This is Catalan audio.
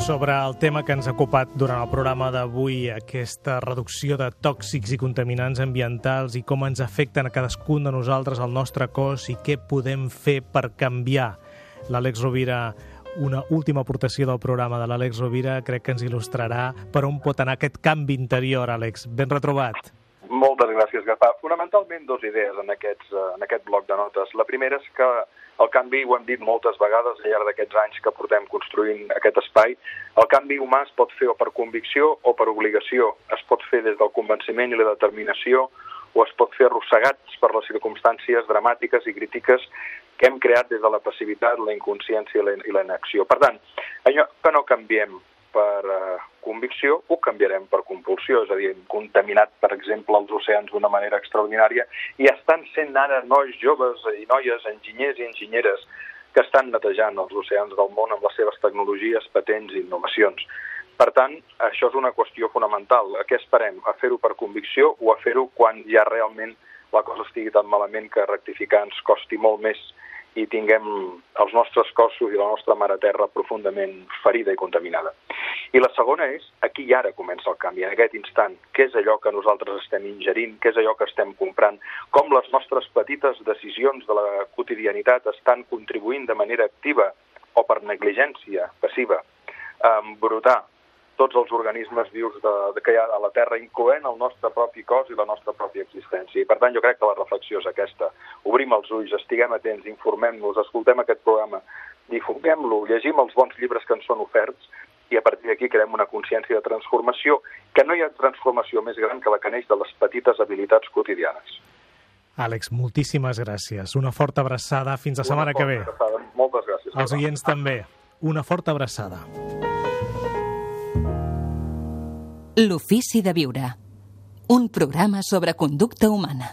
Sobre el tema que ens ha ocupat durant el programa d'avui, aquesta reducció de tòxics i contaminants ambientals i com ens afecten a cadascun de nosaltres al nostre cos i què podem fer per canviar. L'Àlex Rovira, una última aportació del programa de l'Àlex Rovira, crec que ens il·lustrarà per on pot anar aquest canvi interior, Àlex. Ben retrobat. Moltes gràcies, Gaspar. Fonamentalment, dues idees en, aquests, eh, en aquest bloc de notes. La primera és que el canvi, ho hem dit moltes vegades al llarg d'aquests anys que portem construint aquest espai, el canvi humà es pot fer o per convicció o per obligació. Es pot fer des del convenciment i la determinació o es pot fer arrossegats per les circumstàncies dramàtiques i crítiques que hem creat des de la passivitat, la inconsciència i la inacció. Per tant, allò que no canviem per eh, convicció, ho canviarem per compulsió, és a dir, hem contaminat, per exemple, els oceans d'una manera extraordinària i estan sent ara nois joves i noies, enginyers i enginyeres, que estan netejant els oceans del món amb les seves tecnologies, patents i innovacions. Per tant, això és una qüestió fonamental. A què esperem? A fer-ho per convicció o a fer-ho quan ja realment la cosa estigui tan malament que rectificar ens costi molt més i tinguem els nostres cossos i la nostra mare terra profundament ferida i contaminada. I la segona és, aquí i ara comença el canvi, en aquest instant, què és allò que nosaltres estem ingerint, què és allò que estem comprant, com les nostres petites decisions de la quotidianitat estan contribuint de manera activa o per negligència passiva a embrutar tots els organismes vius de, de, que hi ha a la Terra, incloent el nostre propi cos i la nostra pròpia existència. I per tant jo crec que la reflexió és aquesta. Obrim els ulls, estiguem atents, informem-nos, escoltem aquest programa, difonguem-lo, llegim els bons llibres que ens són oferts i a partir d'aquí creem una consciència de transformació, que no hi ha transformació més gran que la que neix de les petites habilitats quotidianes. Àlex, moltíssimes gràcies. Una forta abraçada. Fins la setmana que ve. Abraçada. Moltes gràcies. Els oients també. Una forta abraçada. L'ofici de viure. Un programa sobre conducta humana.